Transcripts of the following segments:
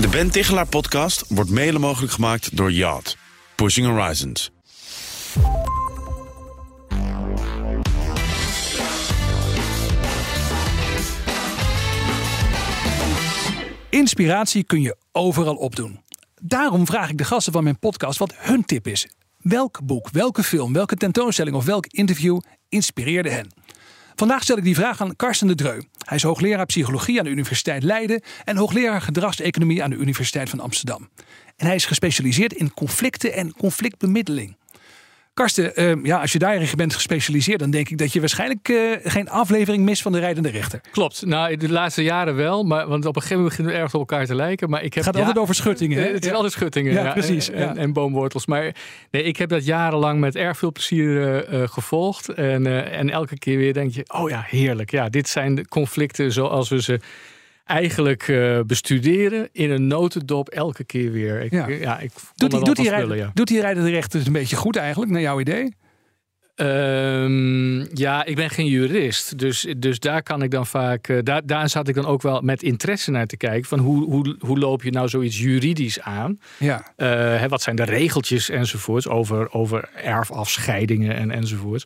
De Ben Tichelaar podcast wordt mede mogelijk gemaakt door Yacht. Pushing Horizons. Inspiratie kun je overal opdoen. Daarom vraag ik de gasten van mijn podcast wat hun tip is. Welk boek, welke film, welke tentoonstelling of welk interview inspireerde hen? Vandaag stel ik die vraag aan Karsten de Dreu. Hij is hoogleraar psychologie aan de Universiteit Leiden en hoogleraar gedragseconomie aan de Universiteit van Amsterdam. En hij is gespecialiseerd in conflicten en conflictbemiddeling. Karsten, uh, ja, als je daarin bent gespecialiseerd, dan denk ik dat je waarschijnlijk uh, geen aflevering mist van de rijdende rechter. Klopt. Nou, de laatste jaren wel, maar want op een gegeven moment beginnen we erg op elkaar te lijken. Maar ik heb, het gaat ja, altijd over schuttingen. Hè? Het is altijd schuttingen. Ja, ja precies. En, en, en, boomwortels. Maar nee, ik heb dat jarenlang met erg veel plezier uh, gevolgd. En, en elke keer weer denk je, oh ja, heerlijk. Ja, dit zijn de conflicten zoals we ze eigenlijk uh, bestuderen in een notendop elke keer weer. Ik, ja. ja ik doet, die, doet, die spullen, ja. doet die rijder de rechter dus een beetje goed eigenlijk, naar jouw idee? Um, ja, ik ben geen jurist. Dus, dus daar kan ik dan vaak. Uh, daar, daar zat ik dan ook wel met interesse naar te kijken. Van hoe, hoe, hoe loop je nou zoiets juridisch aan? Ja. Uh, hè, wat zijn de regeltjes enzovoorts over, over erfafscheidingen en, enzovoorts.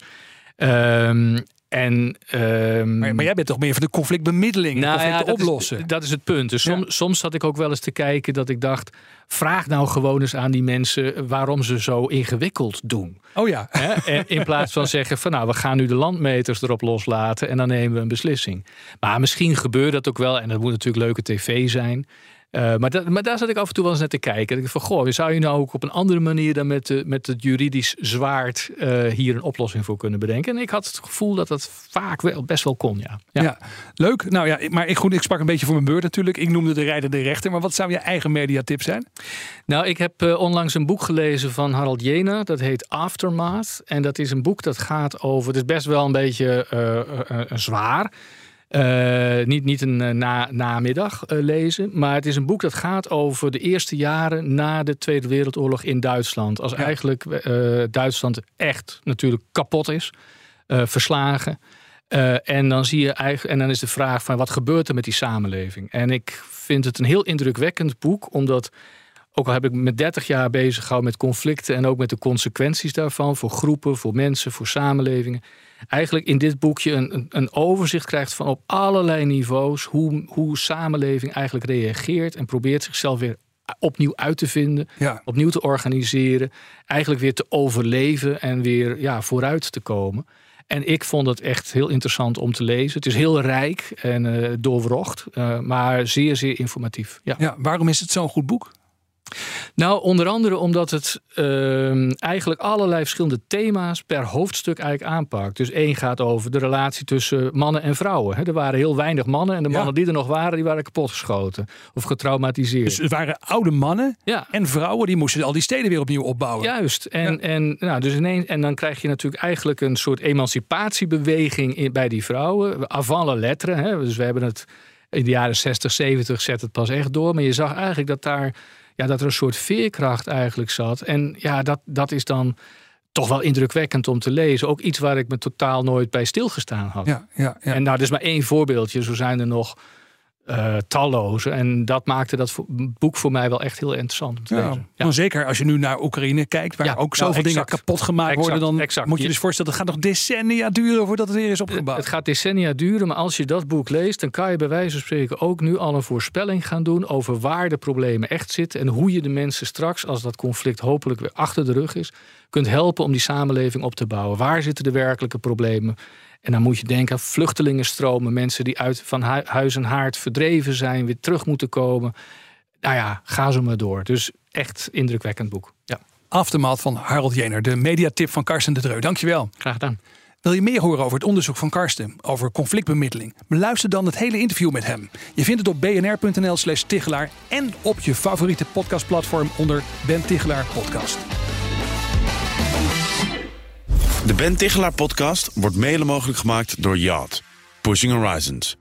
Um, en, um, maar, maar, jij bent toch meer van de conflictbemiddeling, nou, conflicten ja, dat oplossen. Is, dat is het punt. Dus som, ja. soms zat ik ook wel eens te kijken dat ik dacht... vraag nou gewoon eens aan die mensen waarom ze zo ingewikkeld doen. Oh ja. He? In plaats van zeggen van nou, we gaan nu de landmeters erop loslaten... en dan nemen we een beslissing. Maar misschien gebeurt dat ook wel en dat moet natuurlijk leuke tv zijn... Uh, maar, dat, maar, daar zat ik af en toe wel eens naar te kijken. Ik van, goh, zou je nou ook op een andere manier dan met, de, met het juridisch zwaard uh, hier een oplossing voor kunnen bedenken? En ik had het gevoel dat dat vaak wel, best wel kon, ja. ja. ja. leuk. Nou ja, maar ik, goed, ik sprak een beetje voor mijn beurt natuurlijk. Ik noemde de rijdende rechter. Maar wat zou je eigen mediatip zijn? Nou, ik heb uh, onlangs een boek gelezen van Harald Jena. Dat heet Aftermath. En dat is een boek dat gaat over, het is best wel een beetje zwaar. Uh, niet, niet een uh, na, namiddag uh, lezen, maar het is een boek dat gaat over de eerste jaren na de Tweede Wereldoorlog in Duitsland. Als ja. eigenlijk Duitsland echt natuurlijk kapot is, verslagen. en, dan zie je eigenlijk, en dan is de vraag van wat gebeurt er met die samenleving? En ik vind het een heel indrukwekkend boek, omdat ook al heb ik me 30 jaar bezig gehouden met conflicten en ook met de consequenties daarvan voor groepen, voor mensen, voor samenlevingen eigenlijk in dit boekje een, een, overzicht krijgt van op allerlei niveaus hoe, hoe samenleving eigenlijk reageert en probeert zichzelf weer opnieuw uit te vinden, ja. opnieuw te organiseren, eigenlijk weer te overleven en weer ja, vooruit te komen. En ik vond het echt heel interessant om te lezen. Het is heel rijk en uh, doorwrocht, uh, maar zeer, zeer informatief. Ja. ja, waarom is het zo'n goed boek? Nou, onder andere omdat het uh, eigenlijk allerlei verschillende thema's per hoofdstuk eigenlijk aanpakt. Dus één gaat over de relatie tussen mannen en vrouwen. He, er waren heel weinig mannen en de mannen ja. die er nog waren, die waren kapotgeschoten of getraumatiseerd. Dus het waren oude mannen ja. en vrouwen die moesten al die steden weer opnieuw opbouwen. Juist. En, Ja. en, nou, dus ineens, en dan krijg je natuurlijk eigenlijk een soort emancipatiebeweging in, bij die vrouwen. Avant la lettre. Hè. Dus we hebben het in de jaren 60, 70 zet het pas echt door. Maar je zag eigenlijk dat daar ja, dat er een soort veerkracht eigenlijk zat. En ja, dat, dat is dan toch wel indrukwekkend om te lezen. Ook iets waar ik me totaal nooit bij stilgestaan had. Ja, ja, ja. En nou, is maar één voorbeeldje. Zo zijn er nog uh, talloze. En dat maakte dat boek voor mij wel echt heel interessant om te ja, lezen. Ja. Zeker als je nu naar Oekraïne kijkt, waar Ja, ook nou, zoveel dingen kapot gemaakt Exact, worden, dan exact. moet je Je- dus voorstellen, het gaat nog decennia duren voordat het weer is opgebouwd. Het gaat decennia duren, maar als je dat boek leest, dan kan je bij wijze van spreken ook nu al een voorspelling gaan doen over waar de problemen echt zitten en hoe je de mensen straks, als dat conflict hopelijk weer achter de rug is, kunt helpen om die samenleving op te bouwen. Waar zitten de werkelijke problemen? En dan moet je denken aan vluchtelingenstromen, mensen die uit van hu- huis en haard verdreven zijn, weer terug moeten komen. Nou ja, ga zo maar door. Dus echt indrukwekkend boek. Ja, Aftermath van Harold Jener, de mediatip van Karsten de Dreu. Dankjewel. graag gedaan. Wil je meer horen over het onderzoek van Karsten over conflictbemiddeling? Beluister dan het hele interview met hem. Je vindt het op bnr.nl slash Tichelaar en op je favoriete podcastplatform onder Ben Tichelaar Podcast. De Ben Tichelaar podcast wordt mede mogelijk gemaakt door Yacht. Pushing Horizons.